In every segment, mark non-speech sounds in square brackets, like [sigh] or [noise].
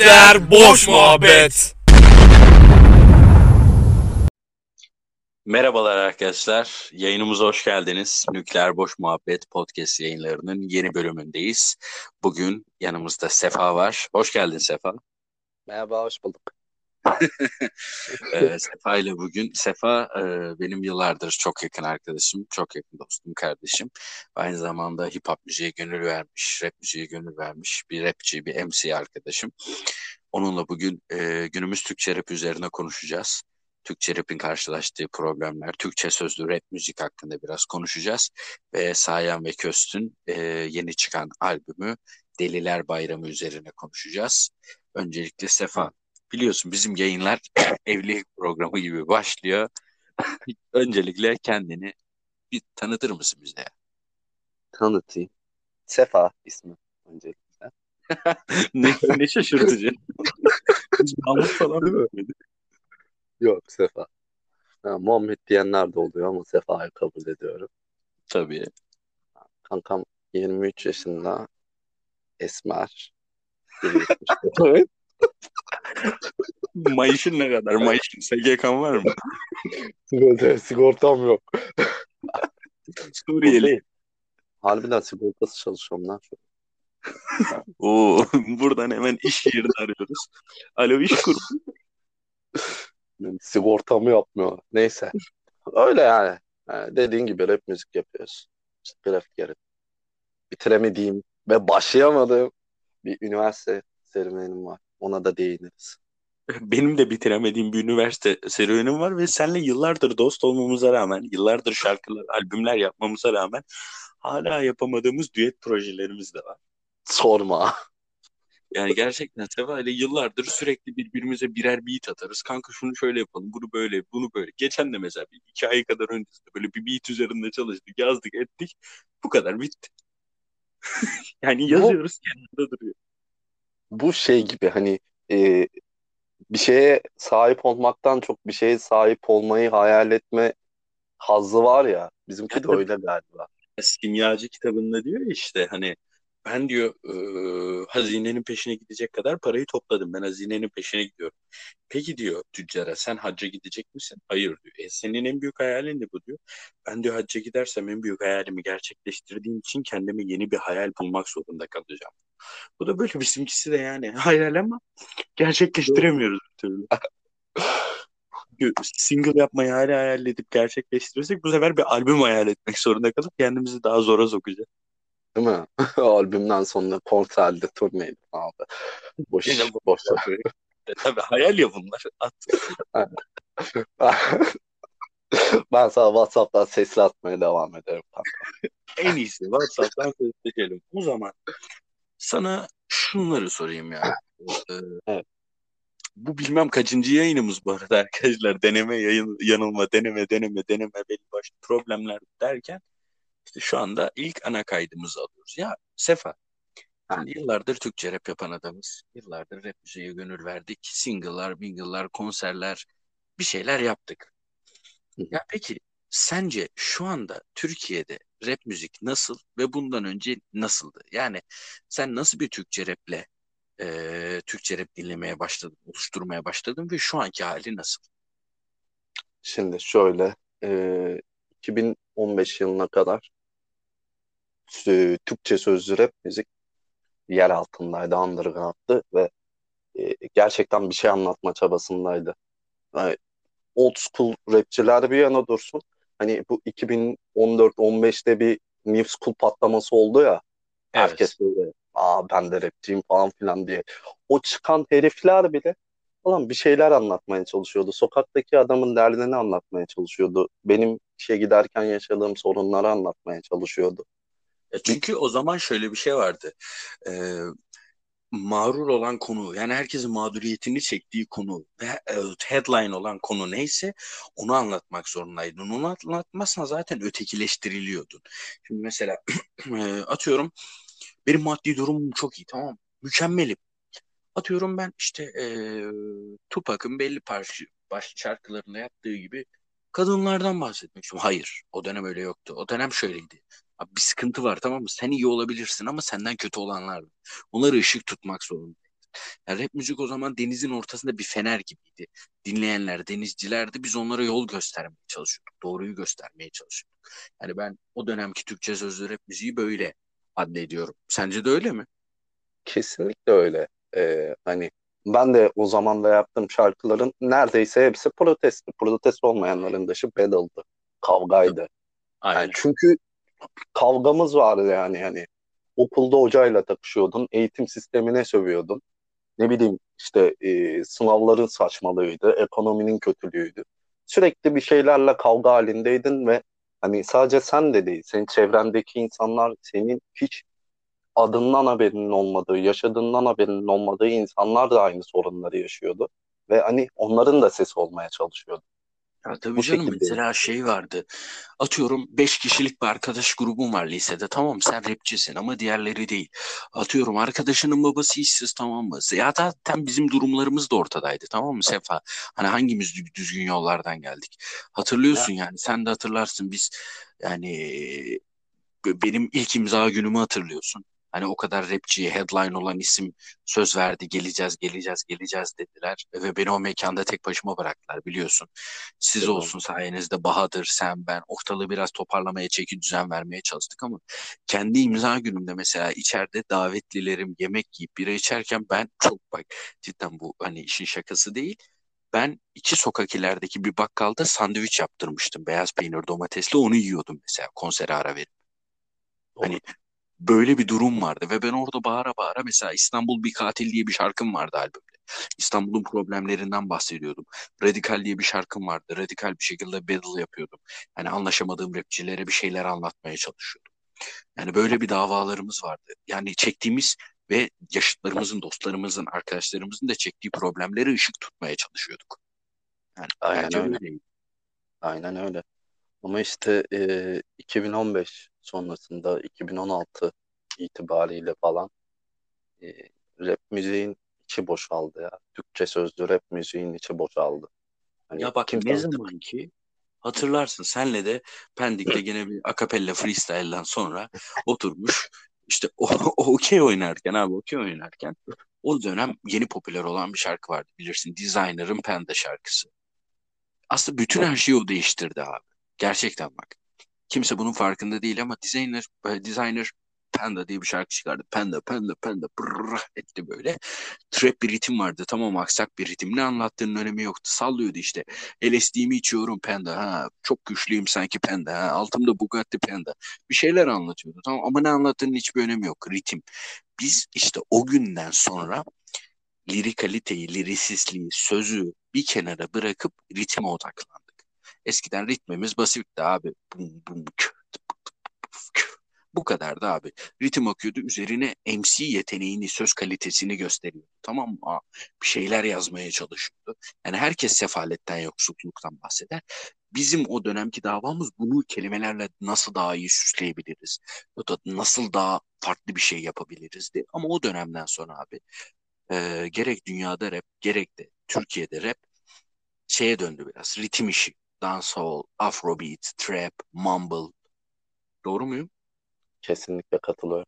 Nükleer boş muhabbet. Merhabalar arkadaşlar. Yayınımıza hoş geldiniz. Nükleer Boş Muhabbet podcast yayınlarının yeni bölümündeyiz. Bugün yanımızda Sefa var. Hoş geldin Sefa. Merhaba, hoş bulduk. [laughs] Sefa ile bugün Sefa e, benim yıllardır çok yakın arkadaşım, çok yakın dostum, kardeşim. Aynı zamanda hip hop müziğe gönül vermiş, rap müziğe gönül vermiş bir rapçi, bir MC arkadaşım. Onunla bugün e, günümüz Türkçe rap üzerine konuşacağız. Türkçe rap'in karşılaştığı problemler, Türkçe sözlü rap müzik hakkında biraz konuşacağız. Ve Sayan ve Köst'ün e, yeni çıkan albümü Deliler Bayramı üzerine konuşacağız. Öncelikle Sefa, biliyorsun bizim yayınlar [clears throat] evlilik programı gibi başlıyor. [laughs] Öncelikle kendini bir tanıtır mısın bize? Tanıtayım. Sefa ismi öncelikle. [laughs] ne, ne şaşırtıcı. Hiç Mahmut falan mıydı? Yok Sefa. Ha, Muhammed diyenler de oluyor ama Sefa'yı kabul ediyorum. Tabii. Kankam 23 yaşında. Esmer. [laughs] 1.74. Mayışın ne kadar? Mayışın SGK'n var mı? Sigorta, sigortam yok. Suriyeli. Harbiden sigortası çalışıyorum lan şu. Oo, buradan hemen iş yerini arıyoruz. Alo iş kurumu. Sigortamı yapmıyor. Neyse. Öyle yani. Ha, dediğin gibi rap müzik yapıyoruz. İşte grafik yarı. Bitiremediğim ve başlayamadığım bir üniversite serüvenim var. Ona da değiniriz. Benim de bitiremediğim bir üniversite serüvenim var ve seninle yıllardır dost olmamıza rağmen, yıllardır şarkılar, albümler yapmamıza rağmen hala yapamadığımız düet projelerimiz de var. Sorma. Yani gerçekten Seva ile yıllardır sürekli birbirimize birer beat atarız. Kanka şunu şöyle yapalım, bunu böyle, bunu böyle. Geçen de mesela bir iki ay kadar öncesinde böyle bir beat üzerinde çalıştık, yazdık, ettik. Bu kadar bitti. [laughs] Yani yazıyoruz, kenarda duruyor. Bu şey gibi hani e, bir şeye sahip olmaktan çok bir şeye sahip olmayı hayal etme hazzı var ya. Bizimki de öyle galiba. Simyacı kitabında diyor işte hani ben diyor e, hazinenin peşine gidecek kadar parayı topladım. Ben hazinenin peşine gidiyorum. Peki diyor tüccara sen hacca gidecek misin? Hayır diyor. E, senin en büyük hayalin ne bu diyor. Ben diyor hacca gidersem en büyük hayalimi gerçekleştirdiğim için kendime yeni bir hayal bulmak zorunda kalacağım. Bu da böyle bizimkisi de yani [laughs] hayal ama gerçekleştiremiyoruz bir türlü. Single yapmayı hala hayal edip gerçekleştirirsek bu sefer bir albüm hayal etmek zorunda kalıp kendimizi daha zora sokacağız. Değil mi? [laughs] Albümden sonra konserde turneydi abi. Boş, Yine boş. [laughs] E, tabii hayal ya bunlar. Ben sana WhatsApp'tan sesli atmaya devam ederim. En iyisi WhatsApp'tan sesleşelim. O zaman sana şunları sorayım ya. Ee, Evet. Bu bilmem kaçıncı yayınımız bu arada arkadaşlar. Deneme, yayın, yanılma, deneme, deneme, deneme, belli başlı problemler derken işte şu anda ilk ana kaydımızı alıyoruz. Ya Sefa, hani yıllardır Türkçe rap yapan adamız. Yıllardır rap müziğe gönül verdik. Single'lar, bingle'lar, konserler bir şeyler yaptık. Ya peki sence şu anda Türkiye'de rap müzik nasıl ve bundan önce nasıldı? Yani sen nasıl bir Türkçe raple e, Türkçe rap dinlemeye başladın, oluşturmaya başladın ve şu anki hali nasıl? Şimdi şöyle e, 2015 yılına kadar e, Türkçe sözlü rap müzik yer altındaydı, underground'dı ve e, gerçekten bir şey anlatma çabasındaydı. Yani old school rapçiler bir yana dursun. Hani bu 2014-15'te bir new school patlaması oldu ya. Herkes böyle aa ben de rapçiyim falan filan diye. O çıkan herifler bile falan bir şeyler anlatmaya çalışıyordu. Sokaktaki adamın derdini anlatmaya çalışıyordu. Benim işe giderken yaşadığım sorunları anlatmaya çalışıyordu. Ya çünkü o zaman şöyle bir şey vardı. Ee, mağrur olan konu yani herkesin mağduriyetini çektiği konu ve e, headline olan konu neyse onu anlatmak zorundaydın. Onu anlatmazsan zaten ötekileştiriliyordun. Şimdi mesela [clears throat] e, atıyorum benim maddi durumum çok iyi tamam? Mükemmelim. Atıyorum ben işte e, Tupac'ın belli parça, baş şarkılarında yaptığı gibi kadınlardan bahsetmek istiyorum. Hayır o dönem öyle yoktu. O dönem şöyleydi. Abi bir sıkıntı var tamam mı? Sen iyi olabilirsin ama senden kötü olanlar var. Onları ışık tutmak zorunda. Yani rap müzik o zaman denizin ortasında bir fener gibiydi. Dinleyenler denizcilerdi. Biz onlara yol göstermeye çalışıyorduk. Doğruyu göstermeye çalışıyorduk. Yani ben o dönemki Türkçe sözlü rap müziği böyle addediyorum. Sence de öyle mi? Kesinlikle öyle. Ee, hani ben de o zaman da yaptığım şarkıların neredeyse hepsi protesto. Protesto olmayanların dışı battle'dı. Kavgaydı. Aynen. Yani çünkü kavgamız vardı yani yani okulda hocayla takışıyordun, eğitim sistemine sövüyordun. Ne bileyim işte e, sınavların saçmalığıydı, ekonominin kötülüğüydü. Sürekli bir şeylerle kavga halindeydin ve hani sadece sen de değil, senin çevrendeki insanlar senin hiç adından haberinin olmadığı, yaşadığından haberinin olmadığı insanlar da aynı sorunları yaşıyordu. Ve hani onların da sesi olmaya çalışıyordu. Ya tabii Bu canım şekilde. mesela şey vardı. Atıyorum 5 kişilik bir arkadaş grubun var lisede. Tamam sen rapçisin ama diğerleri değil. Atıyorum arkadaşının babası işsiz tamam mı? Ya zaten bizim durumlarımız da ortadaydı tamam mı Sefa? Hani hangimiz dü- düzgün yollardan geldik? Hatırlıyorsun yani sen de hatırlarsın biz yani benim ilk imza günümü hatırlıyorsun. Hani o kadar rapçiye headline olan isim söz verdi geleceğiz geleceğiz geleceğiz dediler ve beni o mekanda tek başıma bıraktılar biliyorsun. Siz Evet. olsun sayenizde Bahadır, sen, ben ortalığı biraz toparlamaya, çeki düzen vermeye çalıştık ama kendi imza günümde mesela içeride davetlilerim yemek yiyip bira içerken ben çok bak cidden bu hani işin şakası değil. Ben iki sokak ilerideki bir bakkalda sandviç yaptırmıştım. Beyaz peynir domatesli onu yiyordum mesela konsere ara verip. Hani böyle bir durum vardı ve ben orada bağıra bağıra mesela İstanbul bir katil diye bir şarkım vardı albümde. İstanbul'un problemlerinden bahsediyordum. Radikal diye bir şarkım vardı. Radikal bir şekilde battle yapıyordum. Yani anlaşamadığım rapçilere bir şeyler anlatmaya çalışıyordum. Yani böyle bir davalarımız vardı. Yani çektiğimiz ve yaşıtlarımızın, dostlarımızın, arkadaşlarımızın da çektiği problemlere ışık tutmaya çalışıyorduk. Yani Aynen öyle. öyleydi. Aynen öyle. Ama işte e, 2015 sonrasında 2016 itibariyle falan e, rap müziğin içi boşaldı ya. Türkçe sözlü rap müziğin içi boşaldı. Hani Ya bak kimse ne zaman ki hatırlarsın senle de Pendik'te [laughs] gene bir akapella freestyle'dan sonra oturmuş işte o, o okey oynarken abi okey oynarken o dönem yeni popüler olan bir şarkı vardı bilirsin Designer'ın Panda şarkısı. Aslında bütün her şeyi o değiştirdi abi. Gerçekten bak. Kimse bunun farkında değil ama Designer, e, Designer Panda diye bir şarkı çıkardı. Panda, Panda, Panda brrrr etti böyle. Trap bir ritim vardı. Tamam aksak bir ritim. Ne anlattığının önemi yoktu. Sallıyordu işte. LSD'mi içiyorum Panda. Ha, çok güçlüyüm sanki Panda. Ha, altımda Bugatti Panda. Bir şeyler anlatıyordu. Tamam ama ne anlattığının hiçbir önemi yok. Ritim. Biz işte o günden sonra lirikaliteyi, lirisizliği, sözü bir kenara bırakıp ritme odaklandık. Eskiden ritmimiz basitti abi. Bum, bum, kü, kü. Bu abi. Ritim akıyordu. Üzerine MC yeteneğini, söz kalitesini gösteriyordu. Tamam mı? Bir şeyler yazmaya çalışıyordu. Yani herkes sefaletten, yoksulluktan bahseder. Bizim o dönemki davamız bunu kelimelerle nasıl daha iyi süsleyebiliriz? Ya da nasıl daha farklı bir şey yapabilirizdi. Ama o dönemden sonra abi e, gerek dünyada rap gerek de Türkiye'de rap şeye döndü biraz. Ritim işi. Dancehall, Afrobeat, Trap, Mumble. Doğru muyum? kesinlikle katılıyorum.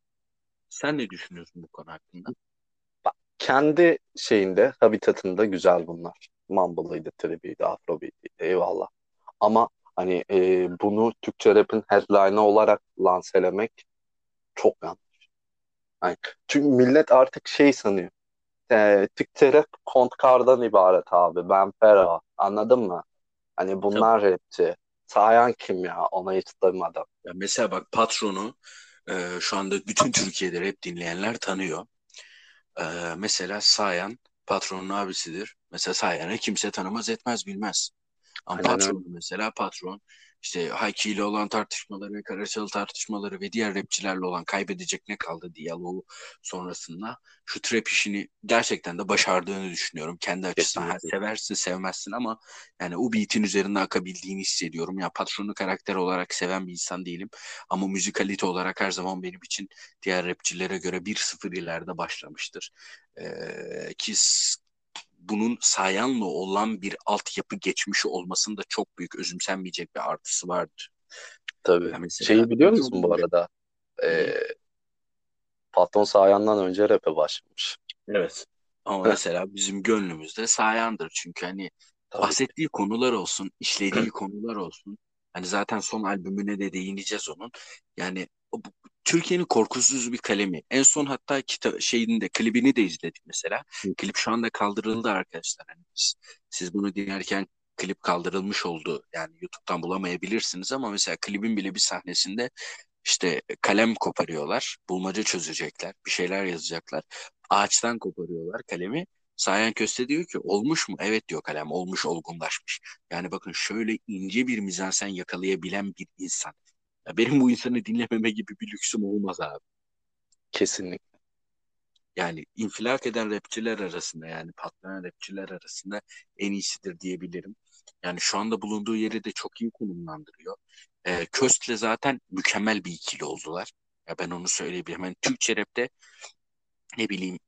Sen ne düşünüyorsun bu konu hakkında? Bak, kendi şeyinde, habitatında güzel bunlar. Mumble'ıydı, Trap'iydi, Afrobeat'iydi, eyvallah. Ama hani e, bunu Türkçe rap'in headline'ı olarak lanselemek çok yanlış. Yani, çünkü millet artık şey sanıyor. E, Türkçe rap kontkardan ibaret abi. Ben Fera. Anladın mı? Hani bunlar rapçi. Sayan kim ya? Ona hiç duymadım. Ya mesela bak patronu e, şu anda bütün Türkiye'de rap dinleyenler tanıyor. E, mesela Sayan patronun abisidir. Mesela Sayan'ı kimse tanımaz etmez bilmez. Ama Aynen öyle. patron mesela patron işte Hayki ile olan tartışmaları, Karaçalı tartışmaları ve diğer rapçilerle olan kaybedecek ne kaldı diyaloğu sonrasında şu trap işini gerçekten de başardığını düşünüyorum. Kendi açısından Kesinlikle. seversin sevmezsin ama yani o beat'in üzerinde akabildiğini hissediyorum. Ya patronu karakter olarak seven bir insan değilim ama müzikalite olarak her zaman benim için diğer rapçilere göre 1-0 ileride başlamıştır. Ee, ki bunun Sayan'la olan bir altyapı geçmişi olmasının da çok büyük özümsenmeyecek bir artısı vardır. Tabii. Ya mesela Şeyi biliyor musun bu arada? Hı. E, Patron Sayan'dan önce rap'e başlamış. Evet. Ama mesela bizim gönlümüzde Sayan'dır. Çünkü hani Tabii. bahsettiği konular olsun, işlediği konular olsun. Hani zaten son albümüne de değineceğiz onun. Yani Türkiye'nin korkusuz bir kalemi. En son hatta kita şeyini de klibini de izledik mesela. Hı. Klip şu anda kaldırıldı arkadaşlar. Hani biz, siz bunu dinlerken klip kaldırılmış oldu. Yani YouTube'dan bulamayabilirsiniz ama mesela klibin bile bir sahnesinde işte kalem koparıyorlar. Bulmaca çözecekler. Bir şeyler yazacaklar. Ağaçtan koparıyorlar kalemi. Sayan Köste diyor ki olmuş mu? Evet diyor kalem olmuş olgunlaşmış. Yani bakın şöyle ince bir mizansen yakalayabilen bir insan. Ya benim bu insanı dinlememe gibi bir lüksüm olmaz abi. Kesinlikle. Yani infilak eden rapçiler arasında yani patlayan rapçiler arasında en iyisidir diyebilirim. Yani şu anda bulunduğu yeri de çok iyi konumlandırıyor. Ee, Köst'le zaten mükemmel bir ikili oldular. Ya ben onu söyleyebilirim. Yani Türkçe rapte ne bileyim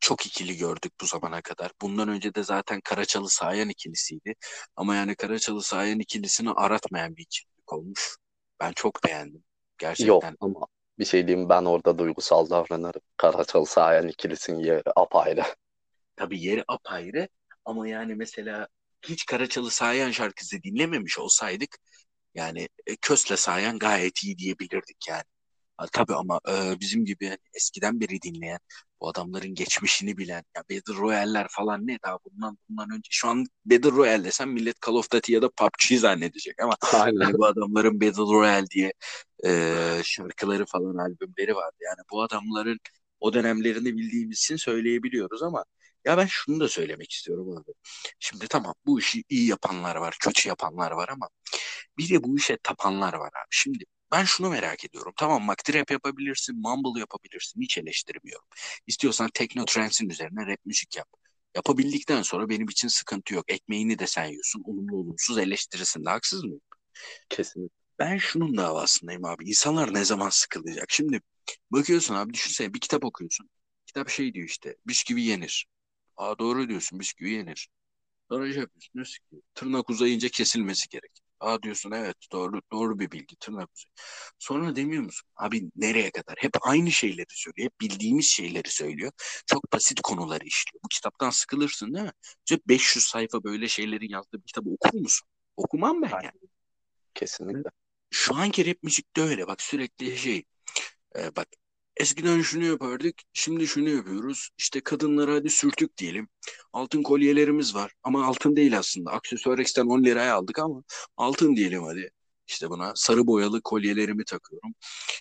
çok ikili gördük bu zamana kadar. Bundan önce de zaten Karaçalı Sayan ikilisiydi. Ama yani Karaçalı Sayan ikilisini aratmayan bir ikililik olmuş. Ben çok beğendim. Yok Gerçekten. ama bir şey diyeyim ben orada duygusal davranırım. Karaçalı Sayan ikilisinin yeri apayrı. Tabii yeri apayrı ama yani mesela hiç Karaçalı Sayan şarkısı dinlememiş olsaydık yani e, Kös'le Sayan gayet iyi diyebilirdik yani. Ha, tabii ama e, bizim gibi hani eskiden beri dinleyen, bu adamların geçmişini bilen, ya Battle Royale'ler falan ne daha bundan bundan önce şu an Battle Royale desem millet Call of Duty ya da PUBG zannedecek ama [laughs] Aynen. hani bu adamların Battle Royale diye e, şarkıları falan albümleri vardı. Yani bu adamların o dönemlerini bildiğimiz için söyleyebiliyoruz ama ya ben şunu da söylemek istiyorum abi. Şimdi tamam bu işi iyi yapanlar var, kötü yapanlar var ama bir de bu işe tapanlar var abi. Şimdi ben şunu merak ediyorum. Tamam bak trap yapabilirsin, mumble yapabilirsin. Hiç eleştirmiyorum. İstiyorsan techno trance'in üzerine rap müzik yap. Yapabildikten sonra benim için sıkıntı yok. Ekmeğini de sen yiyorsun. Olumlu olumsuz eleştirirsin de haksız mıyım? Kesinlikle. Ben şunun davasındayım abi. İnsanlar ne zaman sıkılacak? Şimdi bakıyorsun abi düşünsene bir kitap okuyorsun. Kitap şey diyor işte bisküvi yenir. Aa doğru diyorsun bisküvi yenir. Sonra şey yapıyorsun tırnak uzayınca kesilmesi gerek. Aa diyorsun evet doğru doğru bir bilgi tırnak uzay. Sonra demiyor musun? Abi nereye kadar? Hep aynı şeyleri söylüyor. Hep bildiğimiz şeyleri söylüyor. Çok basit konuları işliyor. Bu kitaptan sıkılırsın değil mi? İşte 500 sayfa böyle şeylerin yazdığı bir kitabı okur musun? Okumam ben yani. Kesinlikle. Şu anki rap müzikte öyle bak sürekli şey e, bak eskiden şunu yapardık şimdi şunu yapıyoruz. İşte kadınlara hadi sürtük diyelim. Altın kolyelerimiz var ama altın değil aslında. Aksesuar X'ten 10 liraya aldık ama altın diyelim hadi. İşte buna sarı boyalı kolyelerimi takıyorum.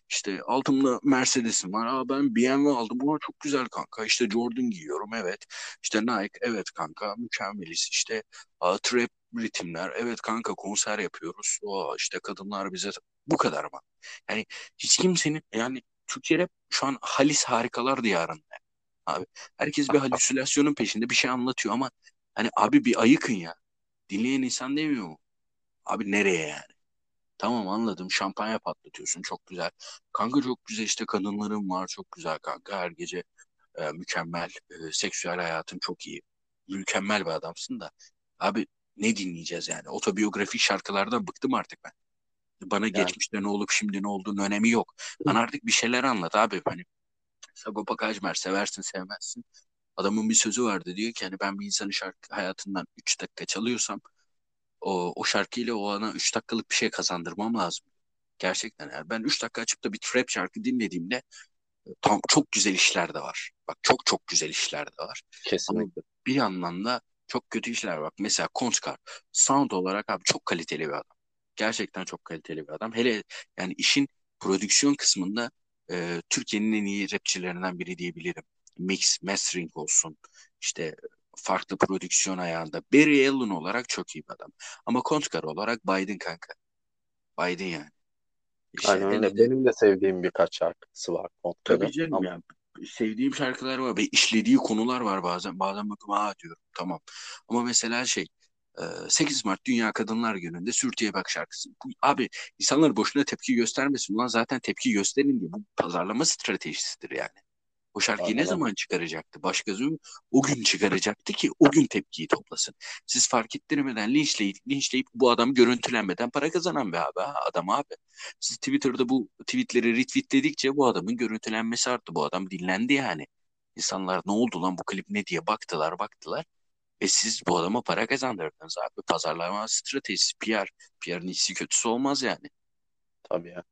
İşte altımda Mercedes'im var. Aa, ben BMW aldım. Aa, çok güzel kanka. İşte Jordan giyiyorum. Evet. İşte Nike. Evet kanka. Mükemmeliz. İşte Aa, trap ritimler. Evet kanka konser yapıyoruz. Aa, işte kadınlar bize bu kadar mı? Yani hiç kimsenin yani Türkçe rap şu an Halis Harikalar Diyarı'nda. Abi herkes bir [laughs] halüsinasyonun peşinde bir şey anlatıyor ama hani abi bir ayıkın ya. Dinleyen insan demiyor mu? Abi nereye yani? Tamam anladım. Şampanya patlatıyorsun. Çok güzel. Kanka çok güzel işte kadınların var. Çok güzel kanka. Her gece e, mükemmel. E, seksüel hayatın çok iyi. Mükemmel bir adamsın da. Abi ne dinleyeceğiz yani? Otobiyografik şarkılardan bıktım artık ben. Bana Yani. geçmişte ne olup şimdi ne olduğunun önemi yok. Bana artık bir şeyler anlat abi. Hani Sagopa Kajmer seversin sevmezsin. Adamın bir sözü vardı diyor ki hani ben bir insanın şarkı hayatından 3 dakika çalıyorsam o, o şarkıyla o ana 3 dakikalık bir şey kazandırmam lazım. Gerçekten yani ben 3 dakika açıp da bir trap şarkı dinlediğimde e, tam çok güzel işler de var. Bak çok çok güzel işler de var. Ama Kesinlikle. bir yandan da çok kötü işler var. Bak mesela Kontkar sound olarak abi çok kaliteli bir adam. Gerçekten çok kaliteli bir adam. Hele yani işin prodüksiyon kısmında e, Türkiye'nin en iyi rapçilerinden biri diyebilirim. Mix, mastering olsun. işte farklı prodüksiyon ayağında. Barry Allen olarak çok iyi bir adam. Ama Kontkar olarak Biden kanka. Biden yani. İşte Aynen öyle. de Benim de sevdiğim birkaç şarkısı var tabii Kontkar'ın. canım Ama ya sevdiğim şarkılar var ve işlediği konular var bazen. Bazen bakıyorum aa diyorum tamam. Ama mesela şey 8 Mart Dünya Kadınlar Günü'nde Sürtüye Bak şarkısı. Bu, abi insanlar boşuna tepki göstermesin. Ulan zaten tepki gösterin diye. Bu pazarlama stratejisidir yani. O şarkıyı ne aynen öyle. zaman çıkaracaktı? Başkası o gün çıkaracaktı ki o gün tepkiyi toplasın. Siz fark ettirmeden linçleyip, linçleyip bu adam görüntülenmeden para kazanan bir abi. Adam abi. Siz Twitter'da bu tweetleri retweetledikçe bu adamın görüntülenmesi arttı. Bu adam dinlendi yani. İnsanlar ne oldu lan bu klip ne diye baktılar baktılar. Ve siz bu adama para kazandırdınız abi. Pazarlama stratejisi, PR. PR'ın iyisi kötüsü olmaz yani. Tabii ya.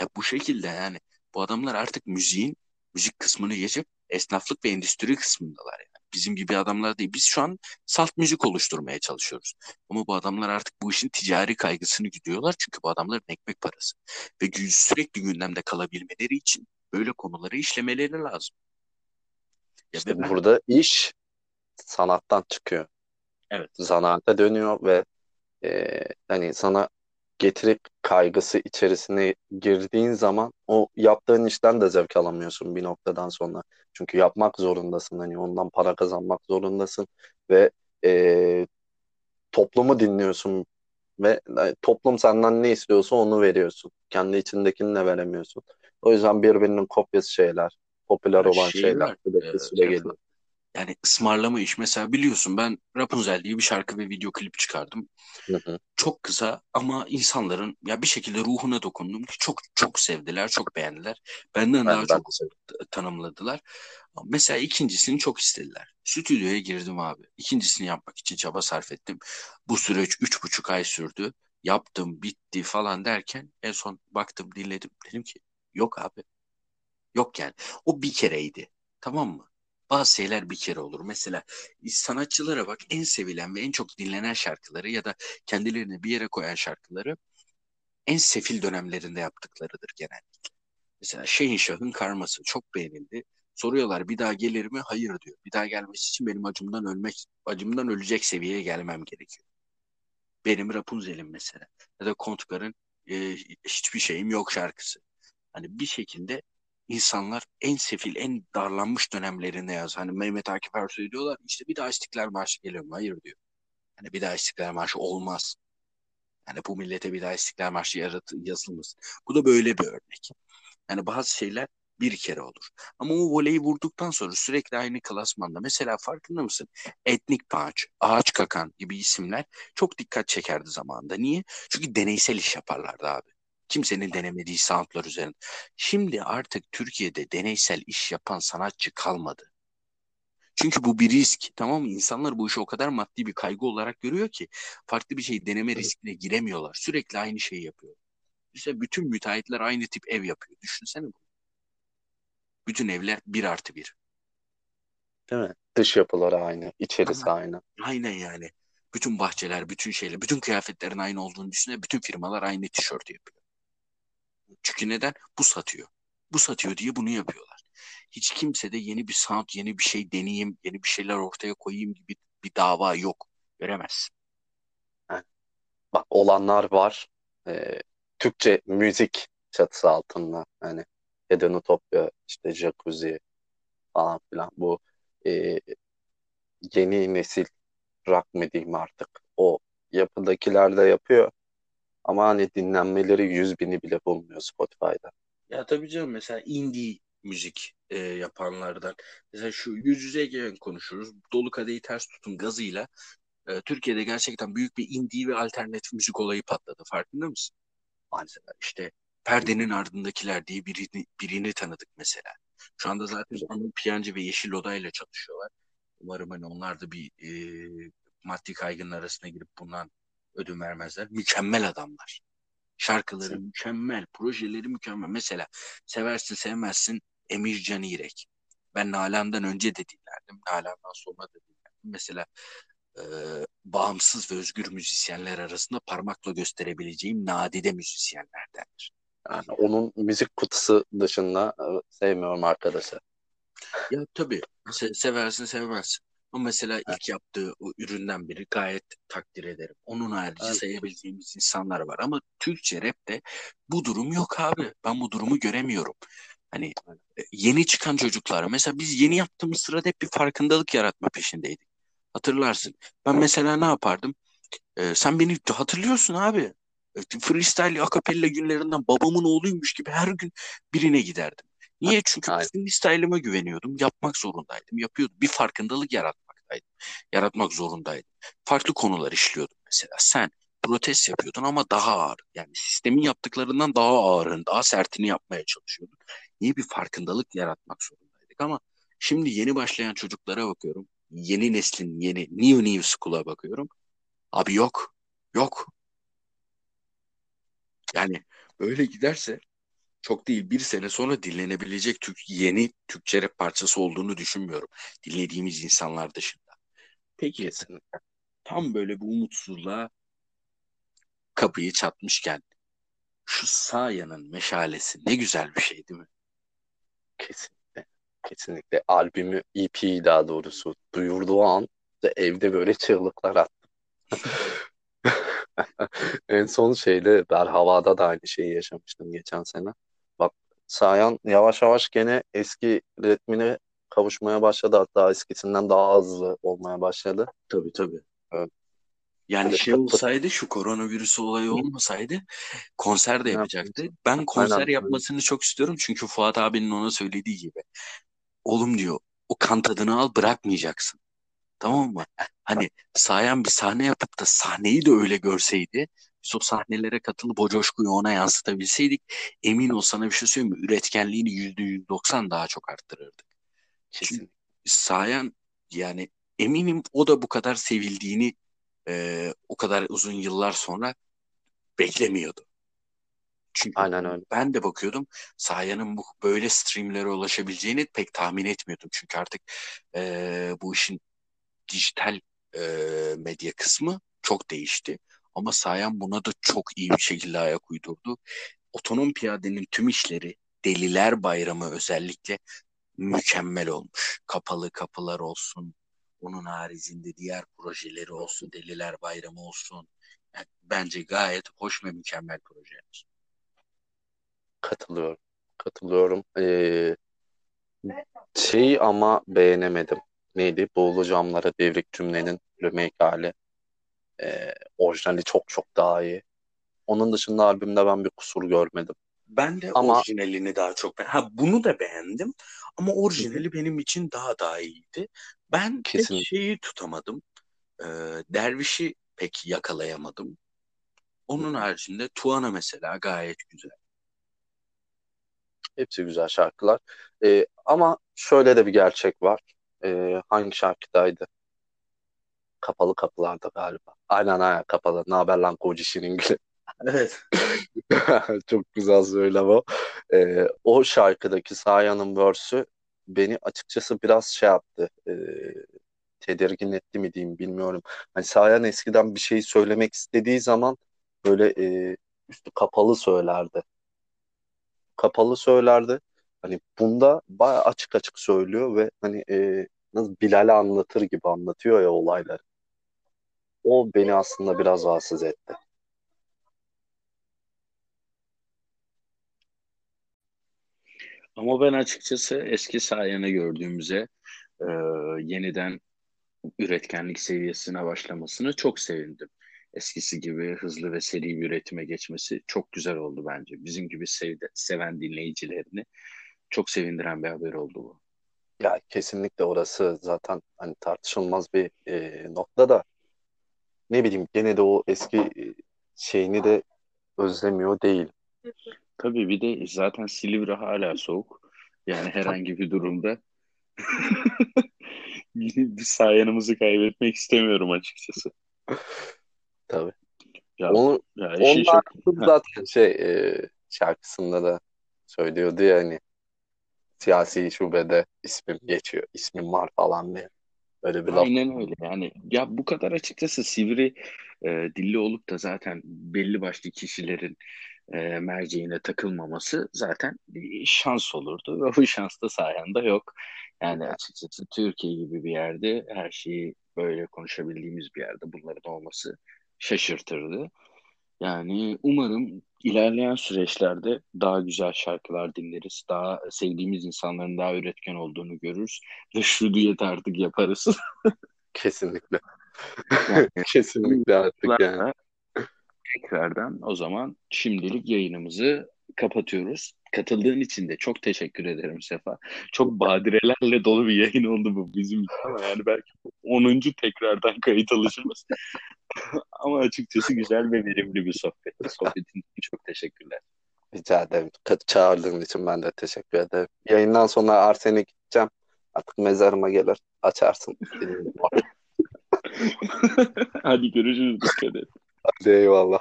Ya bu şekilde yani. Bu adamlar artık müziğin, müzik kısmını geçip esnaflık ve endüstri kısmındalar yani. Bizim gibi adamlar değil. Biz şu an salt müzik oluşturmaya çalışıyoruz. Ama bu adamlar artık bu işin ticari kaygısını gidiyorlar. Çünkü bu adamların ekmek parası. Ve sürekli gündemde kalabilmeleri için böyle konuları işlemeleri lazım. Ya İşte ben, burada iş sanattan çıkıyor. Evet. Zanaata dönüyor ve e, hani sana getiri kaygısı içerisine girdiğin zaman o yaptığın işten de zevk alamıyorsun bir noktadan sonra. Çünkü yapmak zorundasın. Hani ondan para kazanmak zorundasın ve e, toplumu dinliyorsun ve e, toplum senden ne istiyorsa onu veriyorsun. Kendi içindekini de veremiyorsun. O yüzden birbirinin kopyası şeyler, popüler Ya olan şey şeyler var, sürekli e, süre Sefa. geliyor. Yani ısmarlama iş. Mesela biliyorsun ben Rapunzel diye bir şarkı ve video klip çıkardım. Hı hı. Çok kısa ama insanların ya bir şekilde ruhuna dokundum ki çok çok sevdiler, çok beğendiler. Benden Ben, daha ben çok tanımladılar. Mesela ikincisini çok istediler. Stüdyoya girdim abi. İkincisini yapmak için çaba sarf ettim. Bu süreç üç buçuk ay sürdü. Yaptım, bitti falan derken en son baktım, dinledim. Dedim ki yok abi. Yok yani. O bir kereydi. Tamam mı? Bazı şeyler bir kere olur. Mesela sanatçılara bak en sevilen ve en çok dinlenen şarkıları ya da kendilerini bir yere koyan şarkıları en sefil dönemlerinde yaptıklarıdır genellikle. Mesela Şehinşah'ın Karması çok beğenildi. Soruyorlar bir daha gelir mi? Hayır diyor. Bir daha gelmesi için benim acımdan ölmek, acımdan ölecek seviyeye gelmem gerekiyor. Benim Rapunzel'im mesela. Ya da Kontkar'ın e, hiçbir şeyim yok şarkısı. Hani bir şekilde insanlar en sefil, en darlanmış dönemlerinde yaz. Hani Mehmet Akif Ersoy diyorlar işte bir daha İstiklal Marşı geliyor mu? Hayır diyor. Hani bir daha İstiklal Marşı olmaz. Yani bu millete bir daha İstiklal Marşı yaratı, yazılmasın. Bu da böyle bir örnek. Yani bazı şeyler bir kere olur. Ama o voleyi vurduktan sonra sürekli aynı klasmanda. Mesela farkında mısın? Etnik Punch, Ağaç Kakan gibi isimler çok dikkat çekerdi zamanında. Niye? Çünkü deneysel iş yaparlardı abi. Kimsenin denemediği soundlar üzerinde. Şimdi artık Türkiye'de deneysel iş yapan sanatçı kalmadı. Çünkü bu bir risk. Tamam mı? İnsanlar bu işi o kadar maddi bir kaygı olarak görüyor ki farklı bir şey deneme riskine giremiyorlar. Sürekli aynı şeyi yapıyor. İşte bütün müteahhitler aynı tip ev yapıyor. Düşünsene bunu. Bütün evler bir artı bir. Değil mi? Dış yapıları aynı, içerisi Ama aynı. aynen yani. Bütün bahçeler, bütün şeyler, bütün kıyafetlerin aynı olduğunu düşünün. Bütün firmalar aynı tişört yapıyor. Çünkü neden? Bu satıyor. Bu satıyor diye bunu yapıyorlar. Hiç kimse de yeni bir sound, yeni bir şey deneyeyim, yeni bir şeyler ortaya koyayım gibi bir dava yok. Göremezsin. Bak olanlar var. Ee, Türkçe müzik çatısı altında. Hani Eden Utopya, işte Jacuzzi falan filan. Bu e, yeni nesil rock mı diyeyim artık. O yapıdakiler de yapıyor. Ama hani dinlenmeleri yüz bini bile bulmuyor Spotify'da. Ya tabii canım mesela indie müzik e, yapanlardan. Mesela şu yüz yüze gelen konuşuruz. Dolu Kadehi Ters Tutun gazıyla e, Türkiye'de gerçekten büyük bir indie ve alternatif müzik olayı patladı. Farkında mısın? Mesela işte Perdenin Ardındakiler diye birini, birini tanıdık mesela. Şu anda zaten Anıl Piyancı ve Yeşil Oda ile çalışıyorlar. Umarım hani onlar da bir e, maddi kaygının arasına girip bundan ödün vermezler. Mükemmel adamlar. Şarkıları Sen- mükemmel, projeleri mükemmel. Mesela seversin sevmezsin Emir Can İrek. Ben Nalan'dan önce de dinlerdim. Nalan'dan sonra da dinlerdim. Mesela e, bağımsız ve özgür müzisyenler arasında parmakla gösterebileceğim nadide müzisyenlerdendir. Yani onun müzik kutusu dışında e, sevmiyorum arkadaşı. Ya tabii se- seversin sevmezsin. Ama mesela ilk yaptığı o üründen biri gayet takdir ederim. Onun harici Evet. sayabileceğimiz insanlar var. Ama Türkçe rapte bu durum yok abi. Ben bu durumu göremiyorum. Hani e, yeni çıkan çocuklar mesela biz yeni yaptığımız sırada hep bir farkındalık yaratma peşindeydik. Hatırlarsın. Ben mesela ne yapardım? Ee, sen beni hatırlıyorsun abi. E, Freestyle akapella günlerinden babamın oğluymuş gibi her gün birine giderdim. Niye? Çünkü Aynen. freestyle'ıma güveniyordum. Yapmak zorundaydım. Yapıyordum. Bir farkındalık yaratmaktaydım. Yaratmak zorundaydım. Farklı konular işliyordum mesela. Sen protest yapıyordun ama daha ağır. Yani sistemin yaptıklarından daha ağırın, daha sertini yapmaya çalışıyordun. Niye bir farkındalık yaratmak zorundaydık ama Şimdi yeni başlayan çocuklara bakıyorum. Yeni neslin yeni new new school'a bakıyorum. Abi yok. Yok. Yani böyle giderse çok değil bir sene sonra dinlenebilecek Türk, yeni Türkçe rap parçası olduğunu düşünmüyorum. Dinlediğimiz insanlar dışında. Peki Kesinlikle. tam böyle bu umutsuzluğa kapıyı çatmışken şu sağ yanın meşalesi ne güzel bir şey değil mi? Kesinlikle. Kesinlikle. Albümü, EP'yi daha doğrusu duyurduğu an da evde böyle çığlıklar attım. [laughs] En son şeyde Berhava'da da aynı şeyi yaşamıştım geçen sene. Sayan yavaş yavaş gene eski ritmine kavuşmaya başladı. Hatta eskisinden daha hızlı olmaya başladı. Tabii tabii. Evet. Yani Böyle şey olsaydı şu koronavirüs olayı olmasaydı konser de yapacaktı. Ben konser Aynen. yapmasını çok istiyorum çünkü Fuat abinin ona söylediği gibi. Oğlum diyor o kan tadını al bırakmayacaksın. Tamam mı? Hani Sayan bir sahne yapıp da sahneyi de öyle görseydi biz o sahnelere katılıp o coşkuyu ona yansıtabilseydik emin ol sana bir şey söyleyeyim mi? Üretkenliğini yüzde yüz doksan daha çok arttırırdık. Kesinlikle. Sayan yani eminim o da bu kadar sevildiğini e, o kadar uzun yıllar sonra beklemiyordu. Çünkü Aynen öyle. ben de bakıyordum Sayan'ın bu böyle streamlere ulaşabileceğini pek tahmin etmiyordum. Çünkü artık e, bu işin dijital e, medya kısmı çok değişti. Ama Sayan buna da çok iyi bir şekilde ayak uydurdu. Otonom piyadenin tüm işleri Deliler Bayramı özellikle mükemmel olmuş. Kapalı kapılar olsun, onun haricinde diğer projeleri olsun, Deliler Bayramı olsun. Yani bence gayet hoş ve mükemmel projeler. Katılıyorum. Katılıyorum. Ee, şeyi ama beğenemedim. Neydi? Buğulu Camlara Devrik Cümlenin remake hali. Ee, orijinali çok çok daha iyi. Onun dışında albümde ben bir kusur görmedim. Ben de Ama orijinalini daha çok beğendim. Ha bunu da beğendim ama orijinali benim için daha daha iyiydi. Ben kesinlikle. şeyi tutamadım. Ee, Derviş'i pek yakalayamadım. Onun haricinde Tuana mesela gayet güzel. Hepsi güzel şarkılar. Ee, ama şöyle de bir gerçek var. Ee, hangi şarkıdaydı? Kapalı Kapılar'da galiba. Aynen aynen kapalı. Ne haber lan Kocişi'nin gülü. [laughs] Evet. [laughs] Çok güzel söylem o. Ee, o şarkıdaki Sayan'ın verse'ü beni açıkçası biraz şey yaptı. Ee, tedirgin etti mi diyeyim bilmiyorum. Hani Sayan eskiden bir şey söylemek istediği zaman böyle e, üstü kapalı söylerdi. Kapalı söylerdi. Hani bunda bayağı açık açık söylüyor ve hani e, nasıl Bilal'e anlatır gibi anlatıyor ya olayları. O beni aslında biraz rahatsız etti. Ama ben açıkçası eski Sayan'ı gördüğümüze e, yeniden üretkenlik seviyesine başlamasını çok sevindim. Eskisi gibi hızlı ve seri bir üretime geçmesi çok güzel oldu bence. Bizim gibi sevde, seven dinleyicilerini çok sevindiren bir haber oldu bu. Ya kesinlikle orası zaten hani tartışılmaz bir e, nokta da ne bileyim gene de o eski e, şeyini de özlemiyor değil. Tabii bir de zaten Silivri hala soğuk. Yani herhangi bir durumda [laughs] bir sayenimizi kaybetmek istemiyorum açıkçası. Tabii. Ya, Onu ya onlar çok... Ha, zaten şey e, şarkısında da söylüyordu ya hani siyasi şubede ismim geçiyor, ismim var falan diye. Böyle bir laf. aynen öyle yani. Ya bu kadar açıkçası sivri e, dilli olup da zaten belli başlı kişilerin e, merceğine takılmaması zaten bir şans olurdu [laughs] ve bu şans da sayende yok. Yani açıkçası Türkiye gibi bir yerde her şeyi böyle konuşabildiğimiz bir yerde bunların olması şaşırtırdı. Yani umarım ilerleyen süreçlerde daha güzel şarkılar dinleriz. Daha sevdiğimiz insanların daha üretken olduğunu görürüz. Ve şu diyet artık yaparız. [laughs] Kesinlikle. Yani [laughs] Kesinlikle artık yani. tekrardan o zaman şimdilik yayınımızı kapatıyoruz. Katıldığın için de çok teşekkür ederim Sefa. Çok badirelerle dolu bir yayın oldu bu bizim için ama yani belki 10. tekrardan kayıt alışımız. [laughs] Ama açıkçası güzel ve verimli bir sohbetti. Sohbetin için çok teşekkürler. Rica ederim. Çağırdığın için ben de teşekkür ederim. Yayından sonra Arsen'e gideceğim. Artık mezarıma gelir açarsın. [laughs] Hadi görüşürüz dikkat et. Hadi eyvallah.